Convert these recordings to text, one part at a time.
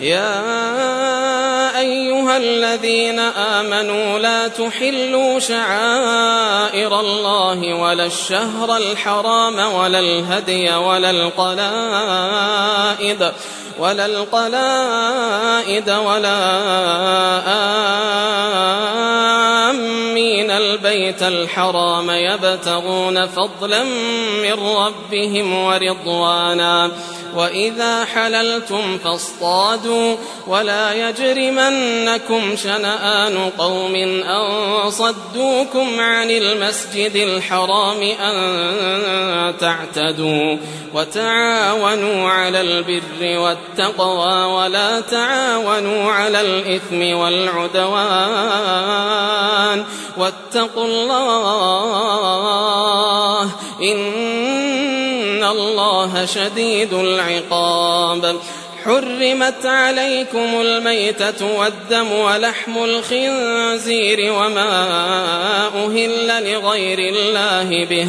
يا أيها الذين آمنوا لا تحلوا شعائر الله ولا الشهر الحرام ولا الهدي ولا القلائد ولا القلائد ولا آمين البيت الحرام يبتغون فضلا من ربهم ورضوانا وإذا حللتم فاصطادوا ولا يجرمنكم شنآن قوم أن صدوكم عن المسجد الحرام أن تعتدوا وتعاونوا على البر والتقوى ولا تعاونوا على الإثم والعدوان واتقوا الله إن الله شديد العقاب حرمت عليكم الميتة والدم ولحم الخنزير وما أهل لغير الله به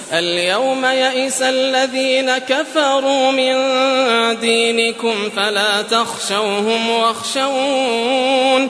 اليوم يئس الذين كفروا من دينكم فلا تخشوهم واخشون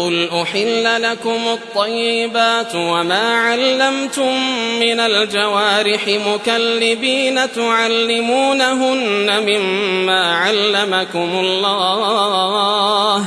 قل أحل لكم الطيبات وما علمتم من الجوارح مكلبين تعلمونهن مما علمكم الله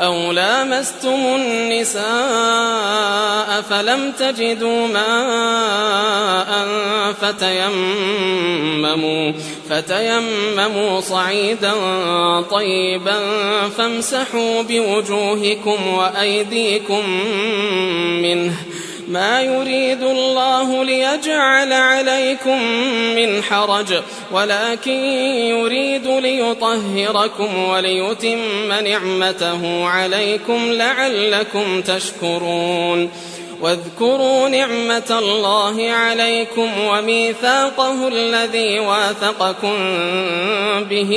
أو لامستم النساء فلم تجدوا ماء فتيمموا فتيمموا صعيدا طيبا فامسحوا بوجوهكم وأيديكم منه ما يريد الله ليجعل عليكم من حرج ولكن يريد ليطهركم وليتم نعمته عليكم لعلكم تشكرون. واذكروا نعمة الله عليكم وميثاقه الذي واثقكم به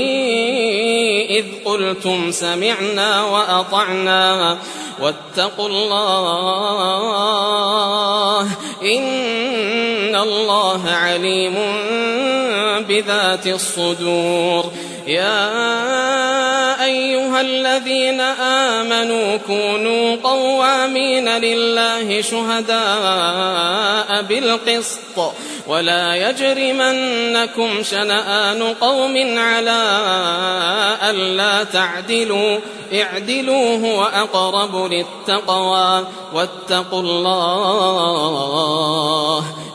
إذ قلتم سمعنا وأطعنا. واتقوا الله إن الله عليم بذات الصدور. يا أيها الذين آمنوا كونوا قوامين لله شهداء بالقسط. ولا يجرمنكم شنآن قوم على ألا تعدلوا. اعدلوا هو أقرب للتقوى. واتقوا الله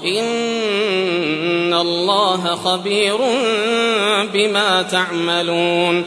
إن الله خبير بما تعملون.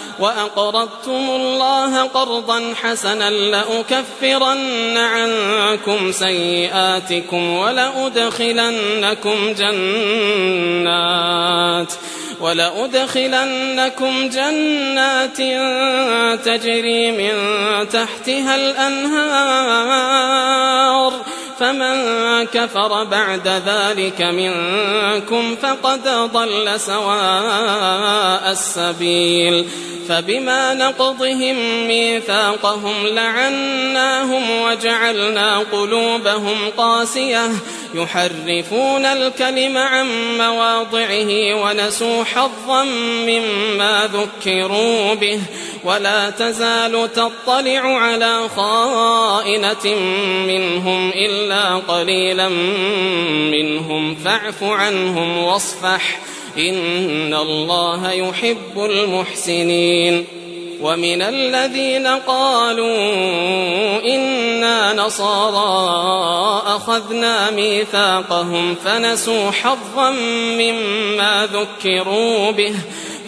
وأقرضتم الله قرضا حسنا لأكفرن عنكم سيئاتكم ولأدخلنكم جنات ولأدخلنكم جنات تجري من تحتها الأنهار فمن كفر بعد ذلك منكم فقد ضل سواء السبيل. فبما نقضهم ميثاقهم لعناهم وجعلنا قلوبهم قاسية. يحرفون الكلم عن مواضعه ونسوا حظا مما ذكروا به. ولا تزال تطلع على خائنة منهم إلا قليلا منهم فاعف عنهم واصفح إن الله يحب المحسنين ومن الذين قالوا إنا نصارى أخذنا ميثاقهم فنسوا حظا مما ذكروا به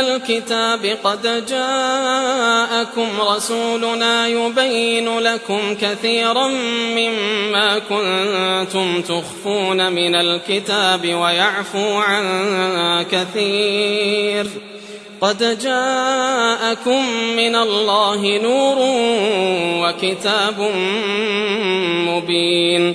الكتاب قد جاءكم رسولنا يبين لكم كثيرا مما كنتم تخفون من الكتاب ويعفو عن كثير. قد جاءكم من الله نور وكتاب مبين.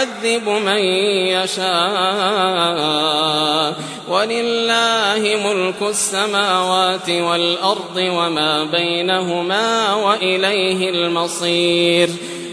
ويعذب من يشاء. ولله ملك السماوات والأرض وما بينهما وإليه المصير.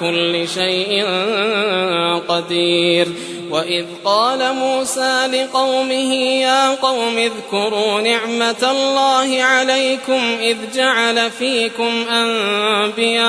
كل شيء قدير. وإذ قال موسى لقومه يا قوم اذكروا نعمة الله عليكم إذ جعل فيكم أنبياء.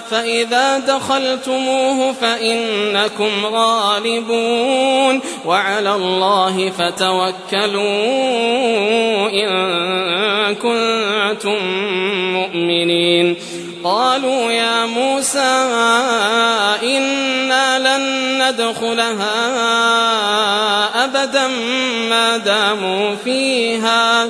فإذا دخلتموه فإنكم غالبون وعلى الله فتوكلوا إن كنتم مؤمنين. قالوا يا موسى إنا لن ندخلها أبدا ما داموا فيها.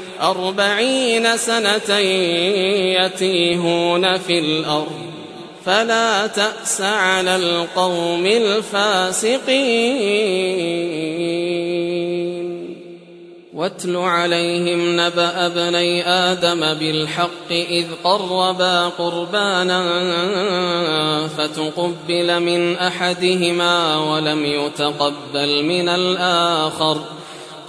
أربعين سنة يتيهون في الأرض. فلا تأس على القوم الفاسقين. واتل عليهم نبأ ابني آدم بالحق إذ قربا قربانا فتقبل من أحدهما ولم يتقبل من الآخر.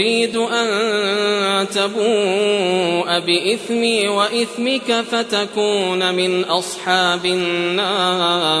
أريد أن تبوء بإثمي وإثمك فتكون من أصحاب النار.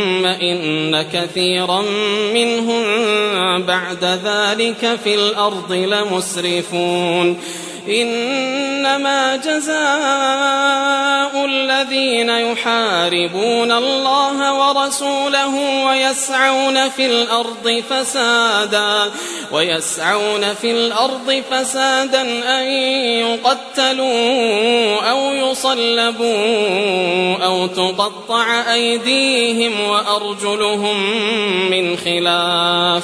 إن كثيرا منهم بعد ذلك في الأرض لمسرفون. إنما جزاء الذين يحاربون الله ورسوله ويسعون في الأرض فسادا ويسعون في الأرض فسادا أن يقتلوا أو يصلبوا أو تقطع أيديهم وأرجلهم من خلاف.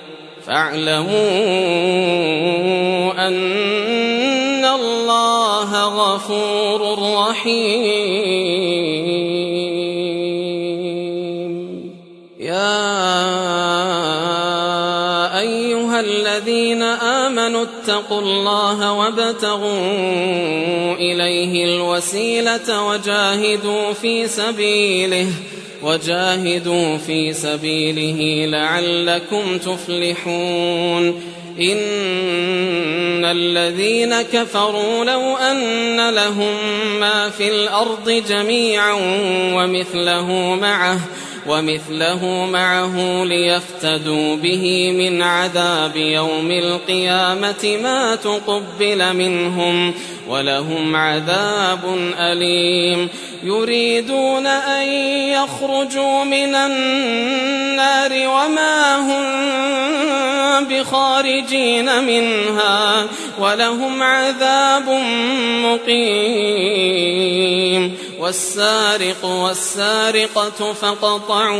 فاعلموا أن الله غفور رحيم. يا أيها الذين آمنوا اتقوا الله وابتغوا إليه الوسيلة وجاهدوا في سبيله. وجاهدوا في سبيله لعلكم تفلحون. إن الذين كفروا لو أن لهم ما في الأرض جميعا ومثله معه ومثله معه ليفتدوا به من عذاب يوم القيامة ما تقبل منهم ولهم عذاب أليم. يريدون أن يخرجوا من النار وما هم بخارجين منها ولهم عذاب مقيم. والسارق والسارقة فقطعوا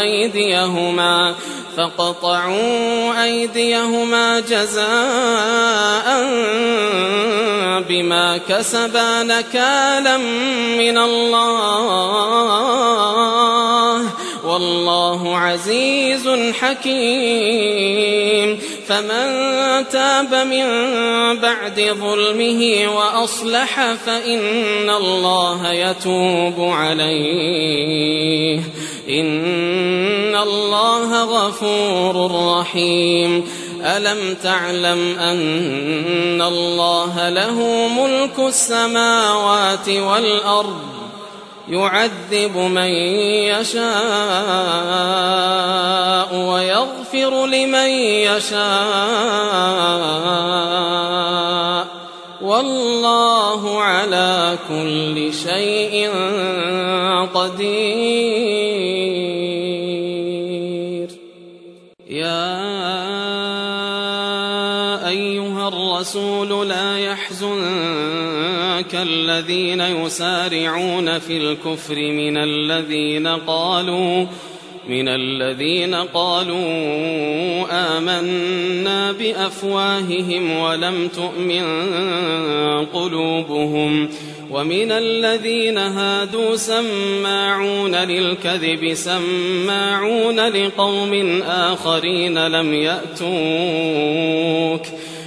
أيديهما فقطعوا أيديهما جزاء بما كسبا نكالا من الله. والله عزيز حكيم. فمن تاب من بعد ظلمه وأصلح فإن الله يتوب عليه. إن الله غفور رحيم. ألم تعلم أن الله له ملك السماوات والأرض؟ يعذب من يشاء ويغفر لمن يشاء. والله على كل شيء قدير. يا أيها الرسول لا يحزنك الذين يسارعون في الكفر من الذين قالوا من الذين قالوا آمنا بأفواههم ولم تؤمن قلوبهم ومن الذين هادوا سماعون للكذب سماعون لقوم آخرين لم يأتوك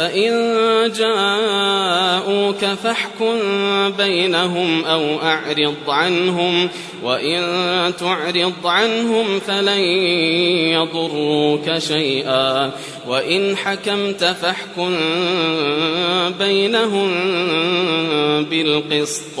فإن جاءوك فاحكم بينهم أو أعرض عنهم وإن تعرض عنهم فلن يضروك شيئا. وإن حكمت فاحكم بينهم بالقسط.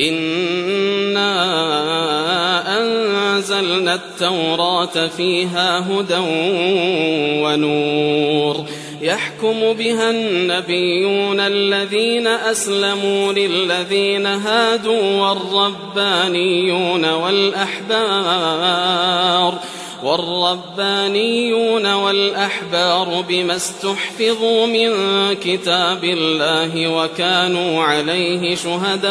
إنا أنزلنا التوراة فيها هدى ونور يحكم بها النبيون الذين أسلموا للذين هادوا والربانيون والأحبار والربانيون والأحبار بما استحفظوا من كتاب الله وكانوا عليه شهداء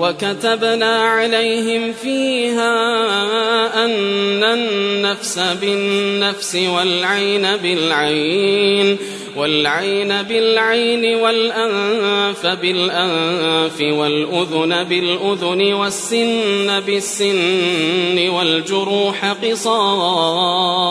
وكتبنا عليهم فيها أن النفس بالنفس والعين بالعين والعين بالعين والأنف بالأنف والأذن بالأذن والسن بالسن والجروح قصاص.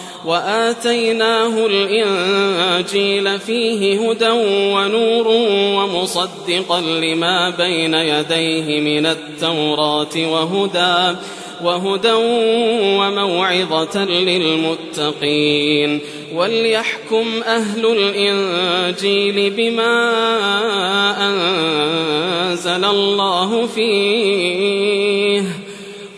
وآتيناه الإنجيل فيه هدى ونور ومصدقا لما بين يديه من التوراة وهدى وهدى وموعظة للمتقين. وليحكم أهل الإنجيل بما أنزل الله فيه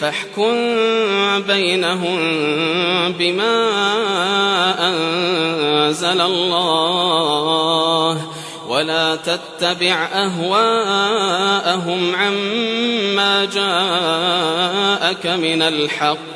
فاحكم بينهم بما أنزل الله ولا تتبع أهواءهم عما جاءك من الحق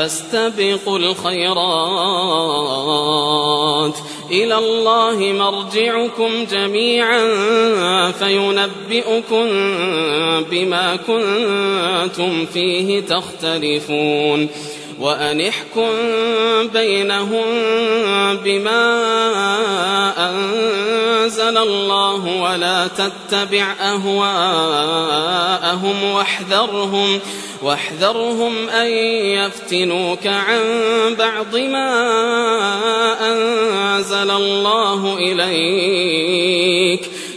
فاستبقوا الخيرات. إلى الله مرجعكم جميعا فينبئكم بما كنتم فيه تختلفون. وأن احكم بينهم بما أنزل الله ولا تتبع أهواءهم واحذرهم واحذرهم أن يفتنوك عن بعض ما أنزل الله إليك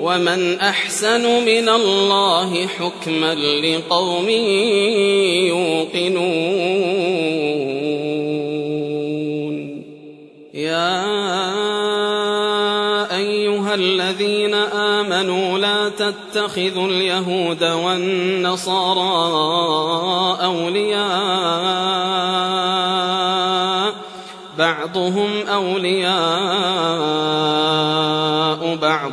ومن أحسن من الله حكما لقوم يوقنون. يا أيها الذين آمنوا لا تتخذوا اليهود والنصارى أولياء. بعضهم أولياء بعض.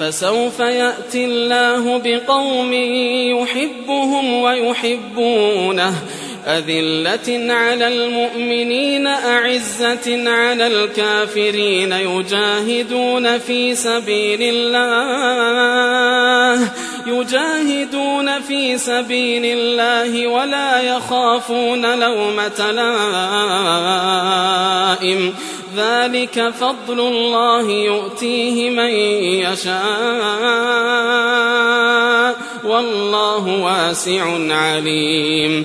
فسوف يأتي الله بقوم يحبهم ويحبونه. أذلة على المؤمنين أعزة على الكافرين يجاهدون في سبيل الله يجاهدون في سبيل الله ولا يخافون لومة لائم. ذلك فضل الله يؤتيه من يشاء والله واسع عليم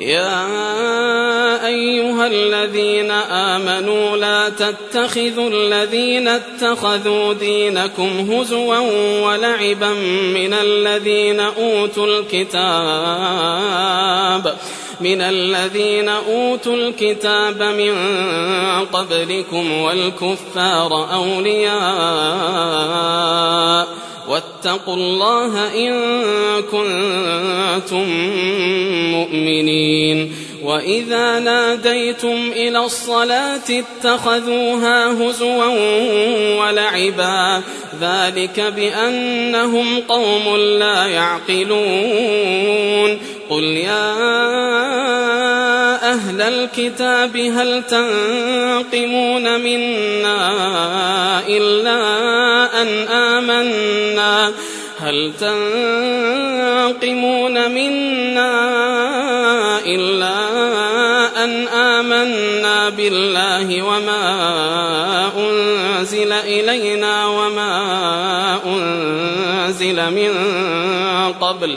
يا أيها الذين آمنوا لا تتخذوا الذين اتخذوا دينكم هزوا ولعبا من الذين أوتوا الكتاب من الذين أوتوا الكتاب من قبلكم والكفار أولياء واتقوا الله إن كنتم مؤمنين. وإذا ناديتم إلى الصلاة اتخذوها هزوا ولعبا. ذلك بأنهم قوم لا يعقلون. قل يا أهل الكتاب هل تنقمون منا إلا أن آمنا؟ هل تنقمون منا إلا أن آمنا بالله وما أنزل إلينا وما أنزل من قبل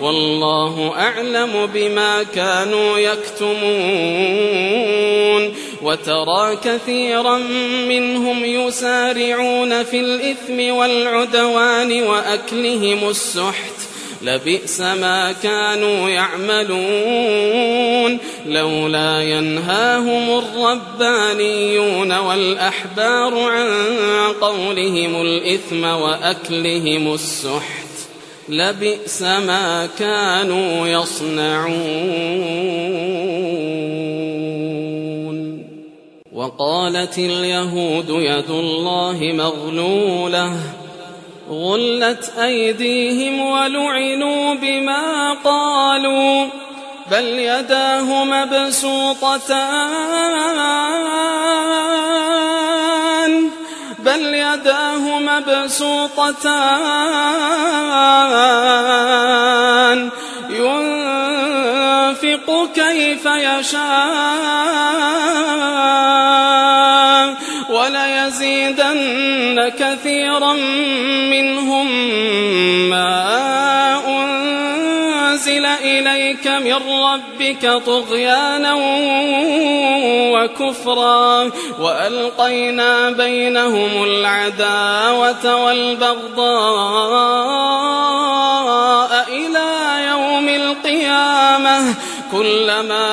والله أعلم بما كانوا يكتمون وترى كثيرا منهم يسارعون في الإثم والعدوان وأكلهم السحت لبئس ما كانوا يعملون لولا ينهاهم الربانيون والأحبار عن قولهم الإثم وأكلهم السحت لبئس ما كانوا يصنعون. وقالت اليهود يد الله مغلولة. غلت أيديهم ولعنوا بما قالوا. بل يداه مبسوطتان. بل يداه مبسوطتان. ينفق كيف يشاء. وليزيدن كثيرا منهم ما أنزل إليك من ربك طغيانا وكفرا وألقينا بينهم العداوة والبغضاء إلى يوم القيامة. كلما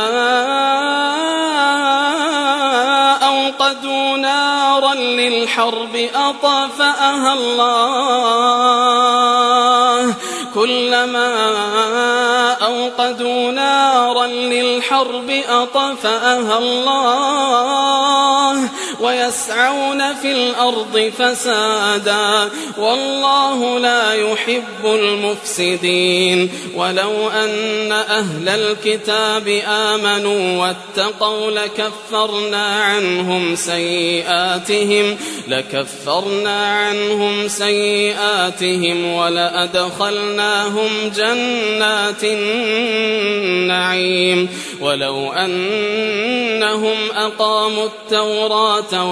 أوقدوا نارا للحرب أطفأها الله. كلما أوقدوا نارا للحرب أطفأها الله. ويسعون في الأرض فسادا والله لا يحب المفسدين ولو أن أهل الكتاب آمنوا واتقوا لكفرنا عنهم سيئاتهم لكفرنا عنهم سيئاتهم ولأدخلناهم جنات النعيم ولو أنهم أقاموا التوراة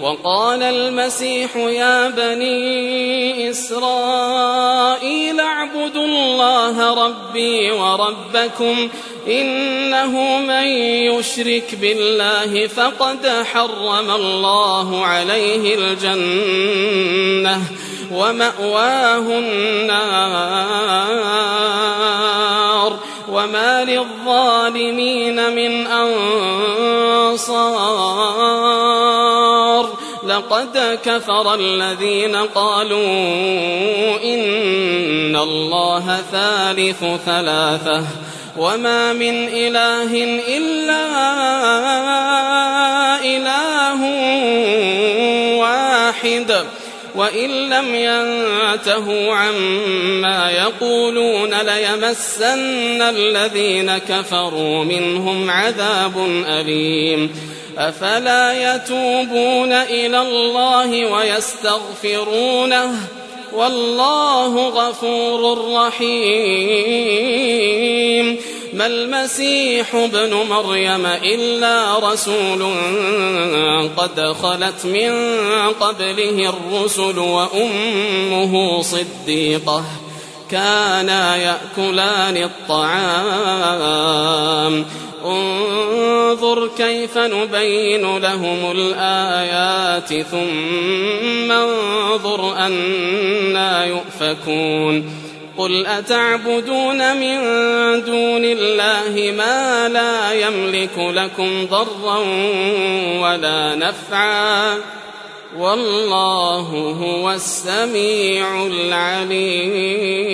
وقال المسيح يا بني إسرائيل اعبدوا الله ربي وربكم إنه من يشرك بالله فقد حرم الله عليه الجنة ومأواه النار وما للظالمين من أنصار لقد كفر الذين قالوا إن الله ثالث ثلاثة وما من إله إلا إله واحد وإن لم ينتهوا عما يقولون ليمسن الذين كفروا منهم عذاب أليم. أفلا يتوبون إلى الله ويستغفرونه؟ والله غفور رحيم. ما المسيح ابن مريم إلا رسول قد خلت من قبله الرسل وأمه صديقة. كانا يأكلان الطعام. انظر كيف نبين لهم الآيات ثم انظر أنا يؤفكون. قل أتعبدون من دون الله ما لا يملك لكم ضرا ولا نفعا. والله هو السميع العليم.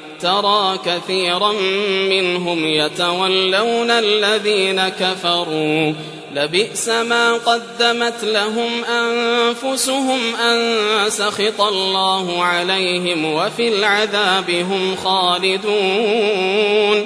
ترى كثيرا منهم يتولون الذين كفروا. لبئس ما قدمت لهم أنفسهم أن سخط الله عليهم وفي العذاب هم خالدون.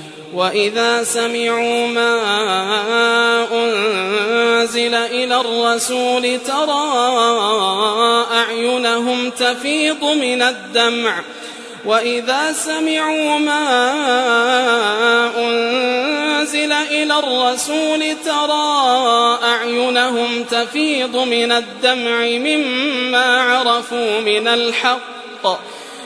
وإذا سمعوا ما أنزل إلى الرسول ترى أعينهم تفيض من الدمع. وإذا سمعوا ما أنزل إلى الرسول ترى أعينهم تفيض من الدمع مما عرفوا من الحق.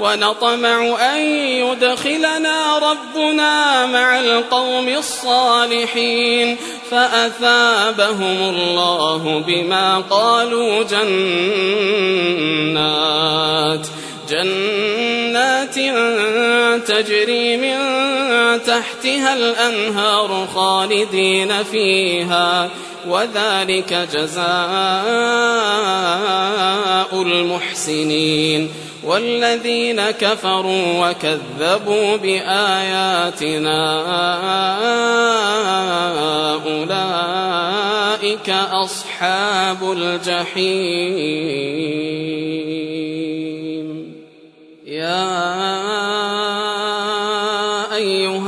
ونطمع أن يدخلنا ربنا مع القوم الصالحين فأثابهم الله بما قالوا جنات جنات تجري من تحتها الأنهار خالدين فيها وذلك جزاء المحسنين. والذين كفروا وكذبوا بآياتنا أولئك أصحاب الجحيم.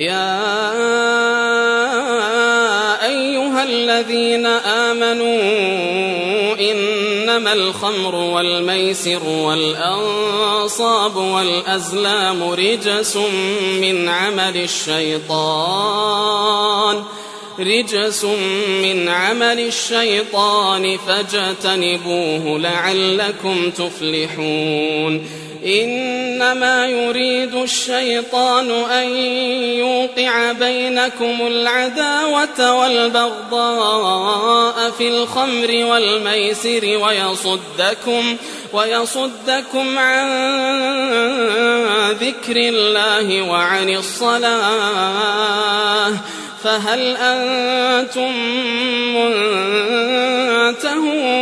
يا أيها الذين آمنوا إنما الخمر والميسر والأنصاب والأزلام رجس من عمل الشيطان رجس من عمل الشيطان فاجتنبوه لعلكم تفلحون. إنما يريد الشيطان أن يوقع بينكم العداوة والبغضاء في الخمر والميسر ويصدكم ويصدكم عن ذكر الله وعن الصلاة. فهل أنتم منتهون؟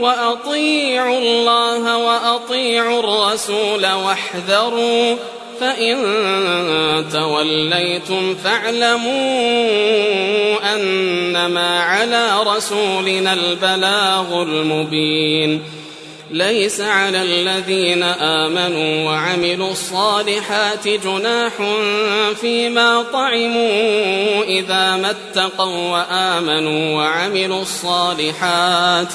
وأطيعوا الله وأطيعوا الرسول واحذروا فإن توليتم فاعلموا أنما على رسولنا البلاغ المبين. ليس على الذين آمنوا وعملوا الصالحات جناح فيما طعموا إذا ما اتقوا وآمنوا وعملوا الصالحات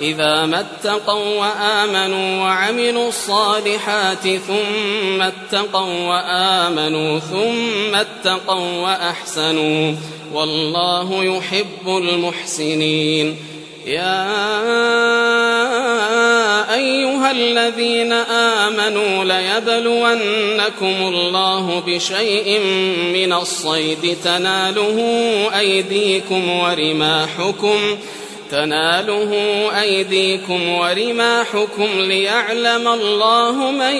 إذا ما اتقوا وآمنوا وعملوا الصالحات ثم اتقوا وآمنوا ثم اتقوا وأحسنوا والله يحب المحسنين يا أيها الذين آمنوا ليبلونكم الله بشيء من الصيد تناله أيديكم ورماحكم تناله أيديكم ورماحكم ليعلم الله من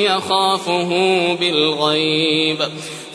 يخافه بالغيب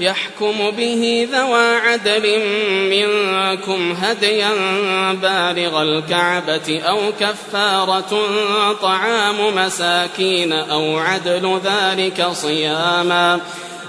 يحكم به ذوى عدل منكم هديا بالغ الكعبة أو كفارة طعام مساكين أو عدل ذلك صياما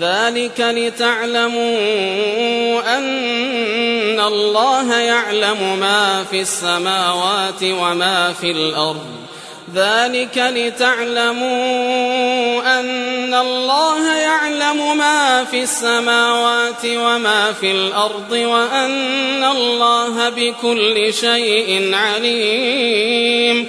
ذلك لتعلموا أن الله يعلم ما في السماوات وما في الأرض. ذلك لتعلموا أن الله يعلم ما في السماوات وما في الأرض وأن الله بكل شيء عليم.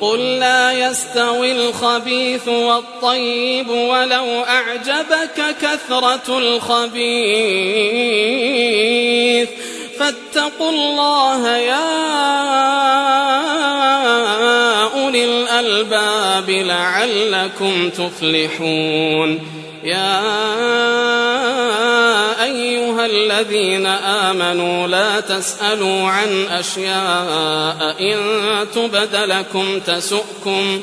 قل لا يستوي الخبيث والطيب ولو أعجبك كثرة الخبيث. فاتقوا الله يا أولي الألباب لعلكم تفلحون. يا أيها الذين آمنوا لا تسألوا عن أشياء إن تبد لكم تسؤكم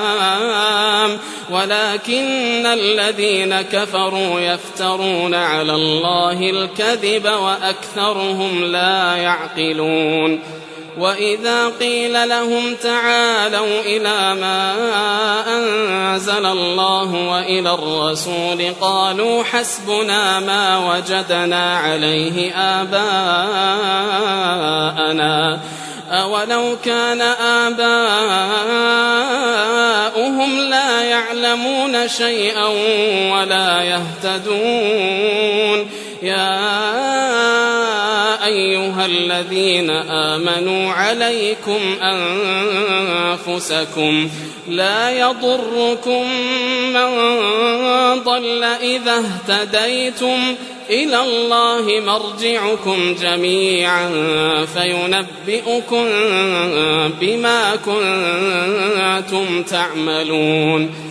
حام ولكن الذين كفروا يفترون على الله الكذب وأكثرهم لا يعقلون. وإذا قيل لهم تعالوا إلى ما أنزل الله وإلى الرسول قالوا حسبنا ما وجدنا عليه آباءنا. أولو كان آباؤهم لا يعلمون شيئا ولا يهتدون. يا أيها الذين آمنوا عليكم أنفسكم لا يضركم من ضل إذا اهتديتم إلى الله مرجعكم جميعا فينبئكم بما كنتم تعملون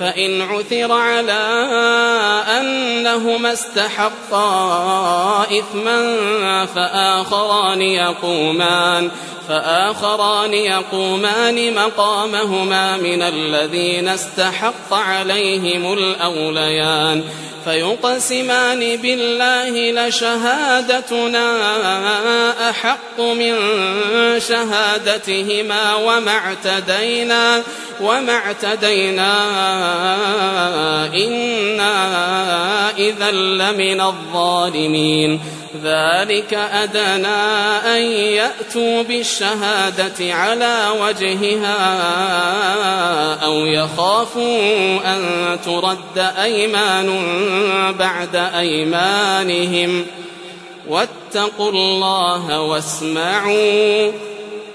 فإن عثر على أنهما استحقا إثما فآخران يقومان فآخران يقومان مقامهما من الذين استحق عليهم الأوليان فيقسمان بالله لشهادتنا أحق من شهادتهما وما اعتدينا وما اعتدينا إنا إذا لمن الظالمين ذلك أدنى أن يأتوا بالشهادة على وجهها أو يخافوا أن ترد أيمان بعد أيمانهم واتقوا الله واسمعوا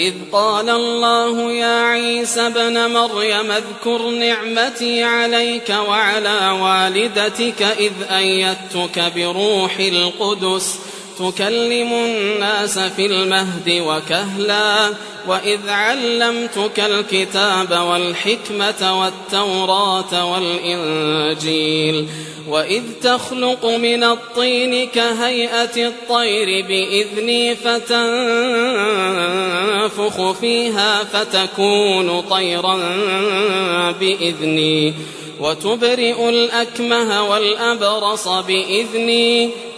إذ قال الله يا عيسى ابن مريم اذكر نعمتي عليك وعلى والدتك إذ أيدتك بروح القدس تكلم الناس في المهد وكهلا وإذ علمتك الكتاب والحكمة والتوراة والإنجيل وإذ تخلق من الطين كهيئة الطير بإذني فتنفخ فيها فتكون طيرا بإذني وتبرئ الأكمه والأبرص بإذني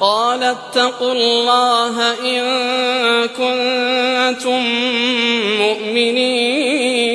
قال اتقوا الله إن كنتم مؤمنين.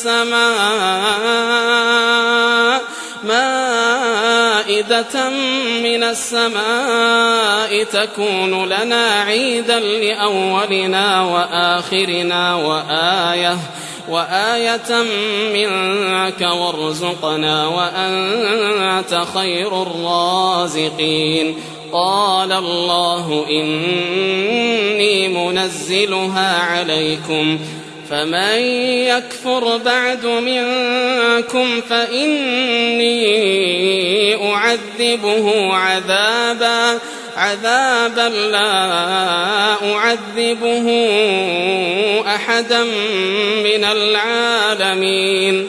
السماء مائدة من السماء تكون لنا عيدا لأولنا وآخرنا وآية وآية منك وارزقنا وأنت خير الرازقين. قال الله إني منزلها عليكم. فمن يكفر بعد منكم فإني أعذبه عذابا عذابا لا أعذبه أحدا من العالمين.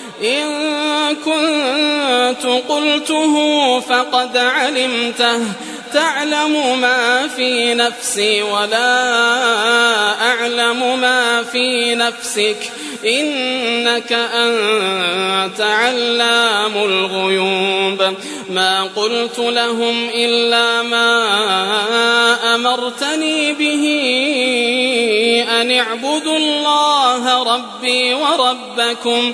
إن كنت قلته فقد علمته. تعلم ما في نفسي ولا أعلم ما في نفسك. إنك أنت علام الغيوب. ما قلت لهم إلا ما أمرتني به أن اعبدوا الله ربي وربكم.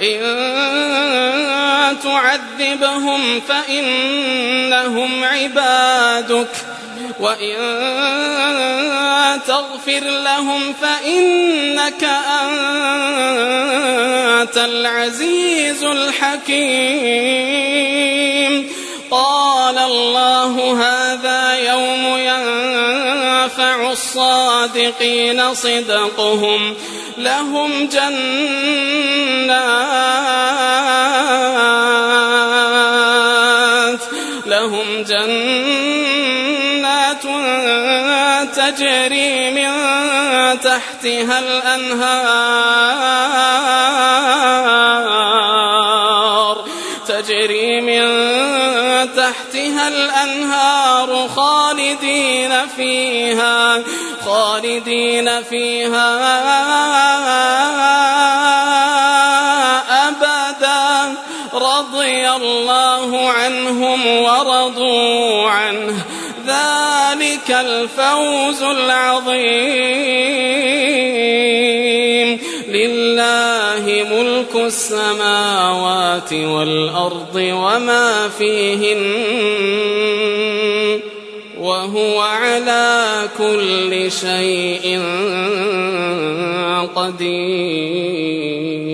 إن تعذبهم فإنهم عبادك وإن تغفر لهم فإنك أنت العزيز الحكيم. قال الله هذا الصادقين صدقهم لهم جنات لهم جنات تجري من تحتها الأنهار تجري من تحتها الأنهار خالدين فيها خالدين فيها أبدا. رضي الله عنهم ورضوا عنه. ذلك الفوز العظيم. لله ملك السماوات والأرض وما فيهن وهو على كل شيء قدير.